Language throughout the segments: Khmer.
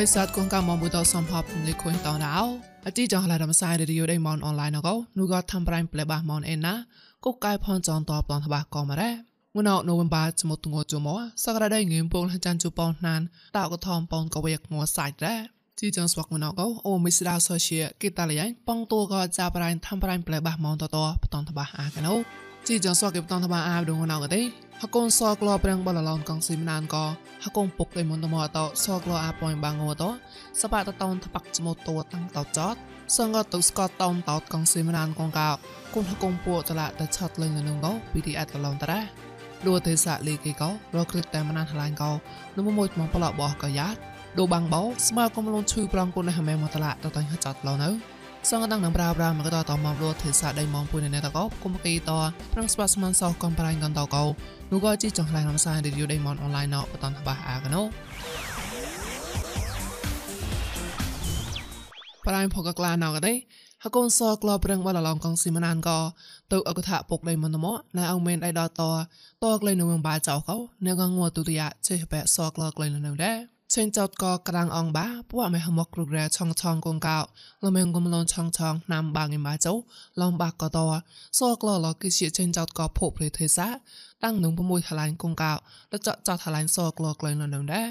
រិស័តគងកាមបុតសំភពនេះខុញតដៅអជីចងឡារំសាយរីយដេមនអនឡាញកោនូក៏ធ្វើប្រៃប្លេបាមនអេណាគុកកាយផនចនតបតនតបាក៏មករ៉េងួនអនូវបាចមុតងួជមសក្រដៃងៀមពងចាន់ជប៉ុនណានតកថំប៉នកវេកងួសាច់រ៉េជីចងស្វកងួនអកោអូមីស្ដាសូសៀគីតាលីយ៉ៃប៉ងតួក៏ចាប់ប្រៃធ្វើប្រៃប្លេបាមនតតបតនតបាអាកណូ ជីចងស្វកគេបតនតបាអាដងណៅកទេហកូនសក្លោប្រាំងបលឡងកងស៊ីមណានក៏ហកូនពុកឯមុនតមតសក្លោអាប៉យបាងងតសបាតតនតបាក់ចមតតតាំងតចតសងតុស្កតនតតកងស៊ីមណានកងកោគុនហកូនពួតឡាតឆាត់លេងនឹងក៏ពីទីអត់ឡងតារ៉ាដួទេសាលីគេក៏រកគ្លិតតែមណានថ្លាញ់ក៏នំមួយមកប្លោបោះក៏យ៉ាតដូបាំងបោស្មើកំលូនឈឺប្រងគុនហមែមកតឡាតតាំងហចាត់ឡងនៅ សងដងនឹងប្រាប្រាមកតតមករួទេសាដៃមកពុយនៅតកោគុំគីតប្រងស្បាស្មានសោកំប្រាញ់កនតកោនោះក៏ជីចង្ឡៃរំសាយរីយដៃមកអនឡាញណោបតនតបាអាកណូប្រៃផកក្លាណៅកទេហកូនសក្លប្រឹងបលឡងកងស៊ីមណានក៏ទៅអកថាពុកដៃមនមណែអងមែនដៃដតតក្លែងនឹងបាចោកោនៅកងងទុតិយចេះបែសក្លក្លែងនៅដែរ ចេញចោតក៏ក្រាំងអងបាពួកអមេហមកគ្រូរ៉ាឆងឆងកងកោលមងកំលនឆងឆងណាំបាងឥបាចោឡងបាក៏តសក្លលគិជាចេញចោតក៏ភពព្រៃទេសាតាំងនឹង6ថ្លាញ់កងកោលចចថ្លាញ់សក្លក្លែងនៅនឹងដែរ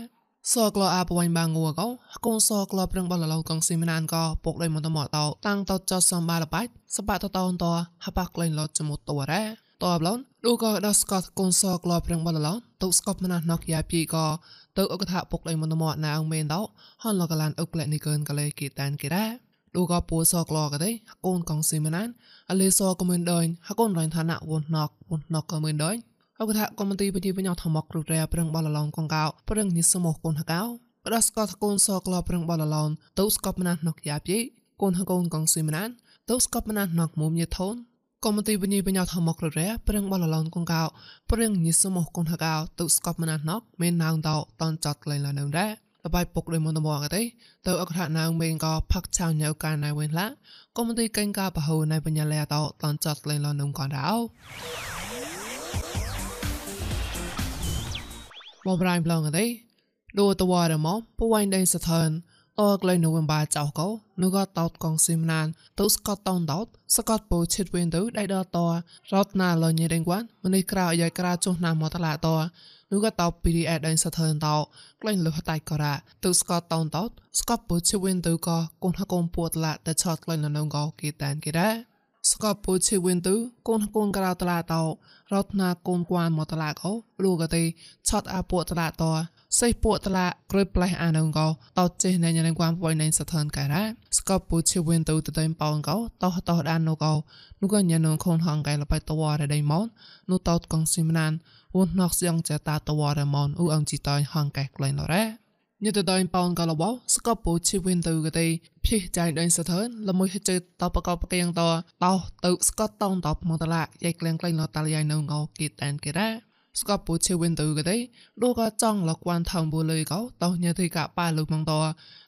សក្លអាបវៃបាងងួកោកូនសក្លប្រឹងបលឡៅកងស៊ីមណានក៏ពុកដៃមន្តមកតតាំងតចសំបាលបាច់សបាតតនតហបក្លែងលត់ចមុតតរ៉ា តបឡនឌូក៏ដស្កតកូនសក្លប្រឹងបលឡៅតុស្កបមណាណកយ៉ាពីក៏ទៅអកថាពុកដៃមន្តមកណាងមែនតហនលកឡានអុកលែនេះកើនកលេគីតានគេរ៉ាឌូក៏ពូសក្លក៏ទេកូនកងស៊ីមណានអលេសក៏មិនដេញហកូនរៃឋានៈវនណកវនណកក៏មិនដេញអកថាកុំទីបទីបញោថមកគ្រូរ៉ាប្រឹងបលឡងកងកោប្រឹងនិសមោកូនហកោក្តាស្កតកូនសក្លប្រឹងបលឡងទៅស្កបមណាណកយ៉ាពីកូនហកូនកងស៊ីមណានទៅស្កបមណាណកមុំយថូន កុំទីបញីបញោថមកគ្រូរ៉ាប្រឹងបលឡងកងកោប្រឹងនិសមោកូនហកោទៅស្កបមណាណកមេនណៅតតនចតក្លែងឡនៅដែរលបាយពុកដោយមុនតមកទេទៅអក្សរណៅមេងក៏ផាក់ឆៅញៅកាណៃវិញឡាកុំទីកេងកាបហូណៃបញ្ញាលែតតនចតក្លែងឡនងកនដោបបរៃប្លងទេដូតវ៉ារមកពវៃដេសថន អកលៃនូវបាចៅកោនូក៏តោតកងស៊ីមណានទៅស្កតតោនតោតស្កតពូឈិតវិញទៅដៃដតរត់ណាលញេរងវ៉ាន់មនេះក្រៅអាយក្រៅចុះណាមកតឡាតនោះក៏តោពីរីអេដៃសថនតោក្លែងលុះតៃក៏រ៉ាទៅស្កតតោនតោស្កតពូឈិតវិញទៅក៏កូនហកូនពួតឡាតែឆតក្លែងនៅងកគេតានគេដែរ ស្កបពុឈិវិនទុកូនកូនក្រៅតឡាតោរត់ណាកូនគួនមកតឡាកោលូកទេឆតអាពួកតឡាតោសេះពួកតឡាក្រួយផ្លេះអានងកោតោចេះណែញ៉ាំគួនពួយណែសថនការ៉ាស្កបពុឈិវិនទុតតែប៉ោងកោតោតោដាននូកោនោះក៏ញ៉ាំនងខូនហងកែលបៃតវ៉ារដៃម៉ោននោះតោតកងស៊ីមណានវូនណកសៀងចតាតវ៉ារម៉ោនអ៊ូអងជីតៃហងកែក្លែងឡរ៉ា ញិតដៃប៉ោនកលបោស្កបពូជីវិនទៅកទេភីចៃដៃសថនលមួយជើតបកបកៀងតតោទៅស្កតតងតបមកតឡាយ៉ៃក្លែងក្លែងលតាលយ៉ៃនៅងោគីតានគេរ៉ាស្កបពូជីវិនទៅកទេដូក៏ចង់លកួនថងបូលើកោតោញិតកប៉ាលុកមកត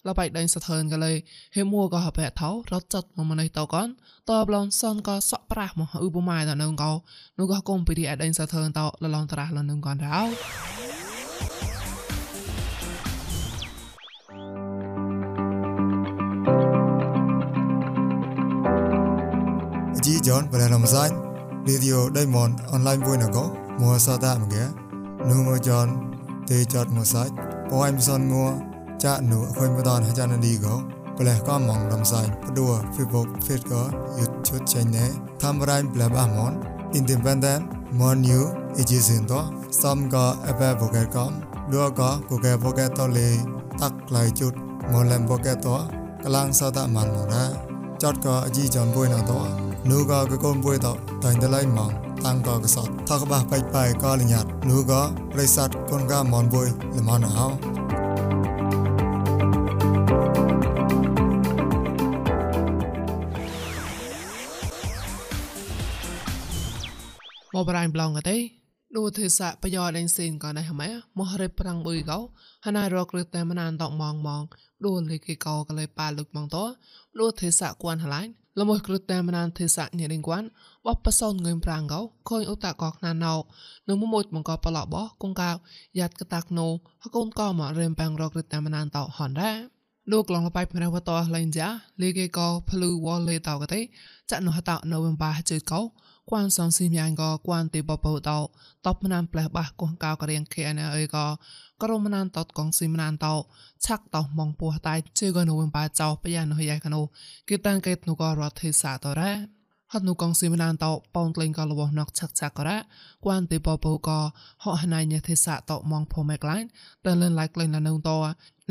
លបៃដៃសថនកលេហេមួក៏ហបែថោរត់ចាត់មកមិនតកនតបឡនសនក៏សក់ប្រាស់មកឧបមាតនៅងោនោះក៏កុំពីអដៃសថនតលឡងត្រាស់លនឹងកនរោ John và làm sách video đây mòn online vui nào có mua sao ta mà ghé nu mua John thì chọt mua sách có em son ngua cha nu khơi mua đòn hay cha nó đi có và là có mong làm sách đùa Facebook Facebook YouTube channel tham ra bla ba món independent món new ý xin to xong có Apple Pocket com đưa có Google Pocket to lì tắt lại chút một lần Pocket to កលាំងសតមានមកណា ចតក៏ជីចនបុយណាតោនូក៏កកូនបុយតោតែងតឡៃម៉ងតាំងក៏កសតថកបះបែកបែកក៏លញាត់នូក៏រិស័តកូនកាមនបុយល្មនអោមកបរៃប្លងអត់ទេ នោះធ្វើសៈប្រយោជន៍ឯងសេនក៏ដែរហ្មងមករិបប្រាំងបុយកោហណារកឬតែមណានតកมองมองដូនលេគេកោក៏เลยប៉ាលុកมองតនោះធ្វើសៈគួនហឡៃ ល្មួយគ្រឹតតែមណានទេសៈញ៉េងគួនបបប្រសនងើមប្រាងកោខូនឧតកកណាណោនៅមួយបង្កបឡបកងកៅយ៉ាត់កតាក់ណូហកូនកោមរៀមបាំងរកគ្រឹតតែមណានតោហនដែរលោកឡងបៃប្រវតលេងចាលេកេកោភ្លឺវលេតោកទេចាក់នោះតោនៅវំបាជើកោ quan song si mian go quan ti bo po to top mnan pleh bah ko ka ka riang khe na ai go ក្រុមមណានតតកងស៊ីមណានតោឆាក់តោមងពោះតៃជឿកនៅវិញបាចោប្រយ៉ាងនោះយ៉ាកនោះគេតាំងកេតនោះក៏រដ្ឋេសាតរ៉ា ត់នូកងសៀមឡានតោប៉ោនក្លែងកលវណកឆាក់ឆាក់ករ៉ាគួនទេប៉ោពូកហោះណៃញេទេសៈតោម៉ងផូមេក្លែងតើលិនឡៃក្លែងឡានងតោ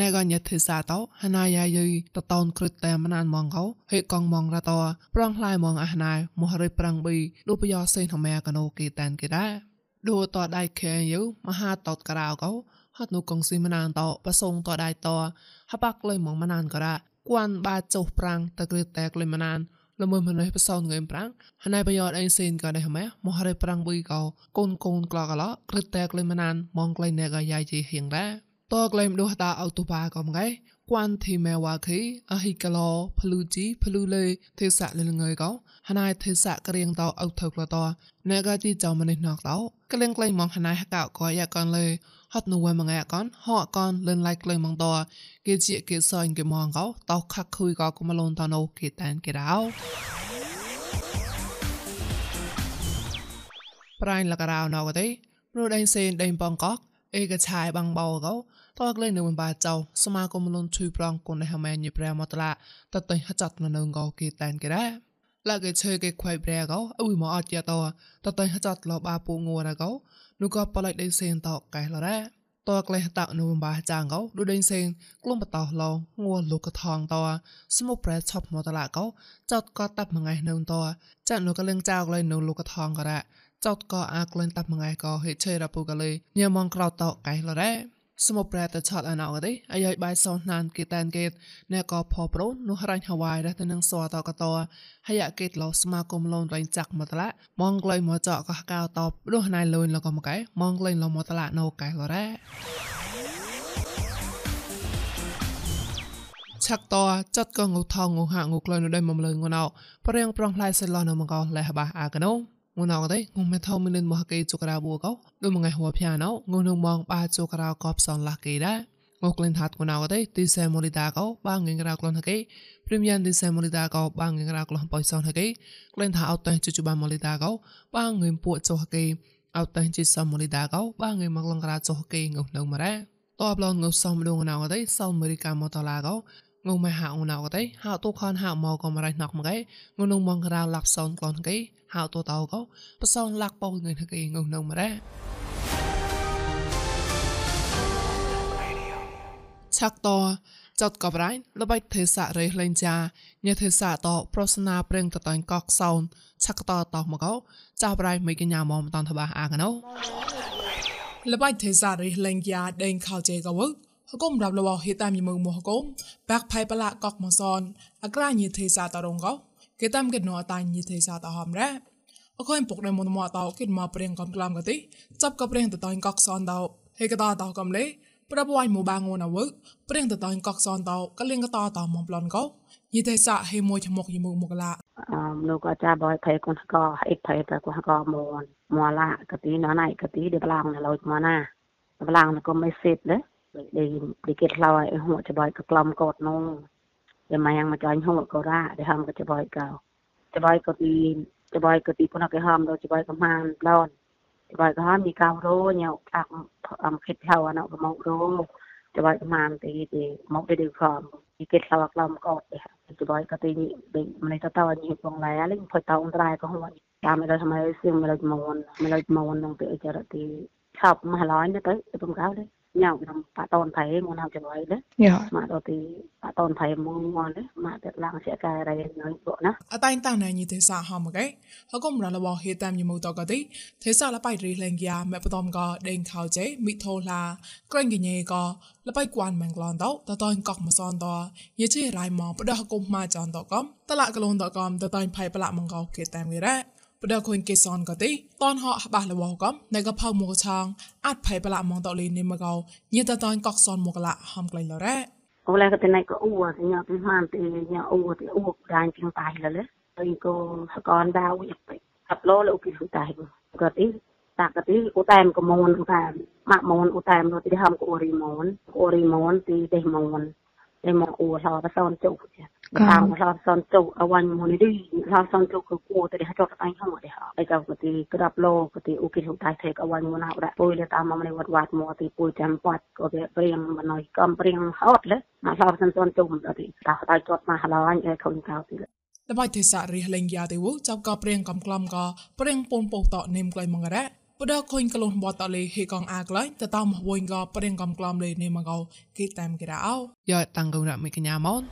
ណែកញេទេសៈតោហណាយាយតតោនគ្រឹតតែមណានម៉ងកោហេកងម៉ងរ៉តោប្រងខ្លាយម៉ងអះណៃមោះរិប្រាំងបីឌូបយោសេនហមែកណូគេតានគេដែរឌូតោដៃខែយូមហាតោតក្រៅកោហត់នូកងសៀមឡានតោប្រសងតោដៃតោហបាក់ក្លែងម៉ងមណានករ៉ាគួនបាចុះប្រាំងតើគ្រឹតតែក្លែងមណាន ល្មើម្នេះបសោនងើមប្រាំងហណៃប្រយោជន៍អេសេនក៏ដែរម៉ែមោះរិប្រាំងប៊ីកោកូនកូនក្លកឡក្រឹតតែក្លែងមណានមងក្លែងណែក៏យាយជីហៀងដែរតក្លែមដូតាអោទូបាកំងៃ គួនធីមេវ៉ាខីអហិកឡោភ្លូជីភ្លូលេទេសៈលលងើយកោហណៃទេសៈក្រៀងតោអោថើក្លតោណែកាជីចៅមនេះណកតោក្លែងក្លែងមកហណៃហកោក៏យ៉ាកនលេហត់នូវមងឯកនហកកនលិនឡៃក្លែងមកតោគេជាគេសអញគេមកកោតោខាក់ខុយក៏កុំលូនតណូគេតានគេរោប្រៃលករោណកទេព្រោះដេញសេនដេញបងកកឯកឆាយបាំងបោកោ តកលេនៅមិនបាចៅសមាគមលនជួយប្រងគុនហមែញប្រែមកតឡាតតៃហចាត់នៅងកោគេតែនគេដែរឡាកេឈើគេខ្វៃប្រែកោអ៊ុយមកអត់យ៉ាតតតៃហចាត់លបាពូងួរកោនោះក៏បលៃដេសេនតកែលរ៉ាតក្លេះតនៅបាចាងកោដូចដេសេនក្លុំបតោឡងងួលោកកថងតស្មុប្រែឆប់មកតឡាកោចតក៏តាប់មួយថ្ងៃនៅតចាក់នោះក៏លឹងចៅក្លែនៅលោកកថងក៏រ៉ាចតក៏អាក្លែងតាប់មួយថ្ងៃក៏ហេឆេរ៉ាពូកលេញ៉ាមងក្រោតតកែលរ៉ា สมุปราตชอดอนอกดิอายบายซอนนานเกตันเกตเนก็พอโปรนุหรันฮาวายได้ตนึงสวตอกตอให้ยะเกตเราสมาคมลงแรงจักมาตละมองเลยหมอเจาะก็กาวตอบด้วยนายเลยแล้วก็มาไกมองเลยเราหมอตละโนไกก็ได้ឆាក់តចាត់កងងថងងហាងុកលនៅដៃមមលើងណៅប្ររៀងប្រងផ្លាយសិលនៅមកោលះបាអាកណូ ងណៅកដៃងមេថោមិនមកកេជុក្រាបួកោដូចមួយហួភៀណៅងនងមងបាជុក្រាកបសនឡាកេដែរងក្លែងថាត់កណៅកដៃទីសែមូលីតាកោបាងងរៅក្លនហកេព្រីមៀនទីសែមូលីតាកោបាងងរៅក្លនបយសនហកេក្លែងថាអត់តែជុជបាមូលីតាកោបាងងឹមពួកចុហកេអត់តែជីសមូលីតាកោបាងងឹមមកលងក្រាចុហកេងនៅនៅម៉រ៉ាតបឡងងសំដងណៅកដៃសោមរីកាមតឡាកោ ងមកហៅណៅកទេហៅទូខនហៅមកក៏មករៃណកមកឯងងងមកក្រៅលាក់សោនក្លនគេហៅទូតោក៏បសោនលាក់ពោងៃថគេងងងមករ៉ាឆាក់តចតកបរៃលបៃទេសៈរេលេងចាញេទេសៈតប្រសនាប្រេងតតាញ់កកសោនឆាក់តតមកោចាបរៃមិនកញ្ញាមកតាន់តបាអាកណូលបៃទេសៈរេលេងចាដេងខោជេកវ ហកុំរាប់លវហេតាមយមងមហកុំបាក់ផៃបលាកកមសនអក្រាញិទេសាតរងកោគេតាមកេណោតាញិទេសាតហមរ៉ាអខុំពុកនៅមុនមកតោគេមកព្រៀងកំក្លាមកតិចាប់ក៏ព្រៀងតតាញ់កកសនតោហេកតតោកំលេប្រាប់វាយមកបាងងណាវព្រៀងតតាញ់កកសនតោកលៀងកតតោមកប្លន់កោយិទេសាហេមួយឈមុកយមុកមកឡាអមនោះក៏ចាបយផៃគុនក៏អិតផៃតក៏ក៏មកមកឡាកទីណណៃកទីដេប្លាំងឡូចមកណាប្លាំងក៏មិនសេតទេ để để kết lo ai hỗ trợ bỏi cái lom cột nông để mà yang mà cho anh hỗ trợ ra để ham cái cho bỏi cầu cho bỏi cái đi cho bỏi cái đi con cái ham đâu cho bỏi cái man lon cho bỏi cái ham đi cao rô nhau các âm khít theo anh cái mộng rô cho bỏi cái man thì thì mộng để được phòng thì kết lo cái lom cột để cho bỏi cái đi để mình tao tao anh hiện phòng lại lên phải tao ông trai cái hỗ តាមដល់សម័យសៀមមិនដូចមុនមិនដូចមុននឹងទៅចរិតទីឆប់មកឡើយទៅទៅបង្កើតទេ tôi không cáo đấy ញ៉ៅក្នុងបាតនថៃមកនៅចំណៃដែរយ៉ាមកដល់ទីបាតនថៃមកមកដែរមកតែឡើងជាកែរៃនៅបណាអតៃតាំងណៃញីទេសាហមកឯហកុំរលបហេតាមយមតកតិទេសាលបៃរីលេងយ៉ាមេបតំកដេងខោចេមីថូឡាក្រែងកញេកលបៃគួនម៉ងក្លនតតតនកកមសនតយេជិរៃមកបដហកុំម៉ាចានតកំតលកលនតកំតតៃផៃប្លាក់មងកោគេតាមវិរ៉ា បដខុញកេសនក៏ទីតនហោបះលវកំណៃកផៅមកឆាងអាចផៃបលាមងតលីនិមកោញិតតនកកសនមកឡាហំក្លែងលរ៉ាអូឡាក៏តែណៃក៏អ៊ូសញ្ញាពីម៉ានទីញ៉ាអ៊ូទីអ៊ូដានជាងតៃលលេហើយក៏សកនដៅយកទៅអាប់ឡូលោកពីតែក៏ទីតាកទីឧតាមកមូនឧតាមម៉ាក់មូនឧតាមទៅទីហំកូរីមូនកូរីមូនទីទេមូនទេមកអ៊ូឡោបសនជុកចា តាមឡោបសនជុកអវ៉ាញ់មូនីឌីឡោបសនជុកគឺគួរទៅចុកអញហមទេហើយក៏ទីក្រាប់ឡូក៏ទីអ៊ូគីហុតៃថេកអវ៉ាញ់មូណាដាក់ពុយលេតាមមកនេះវត្តវត្តមកទីពុយចាំបាត់ក៏វាព្រៀងមិនអីកំព្រៀងហត់លេមកឡោបសនសនជុកទៅទីតាដៃចត់មកឡោអញឯខុនកៅទីល្បាយទេសៈរិះលេងយ៉ាទេវចាប់ក៏ព្រៀងកំក្លំក៏ព្រៀងពូនពោតនេមក្លៃមងរ៉ាបដខុញក្លូនបតលេហេកងអាក្លៃតតមវិញក៏ព្រៀងកំក្លំលេនេមងោគេតាមគេរោយ៉ាតាំងកងរ៉ាមីកញ្ញាម៉ោន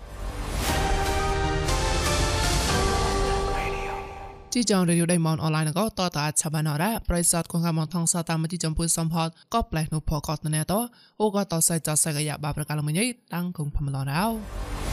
ជីចងរេឌីអូដៃម៉នអនឡាញក៏តតអាចឆាបានរ៉ាប្រិស័តគងកមថងសតាមជីចំពុយសំផតក៏ផ្លែនោះផកតណែតអូក៏តសៃចសៃកយ៉ាបាប្រកាលមញៃតាំងគងផមឡរោ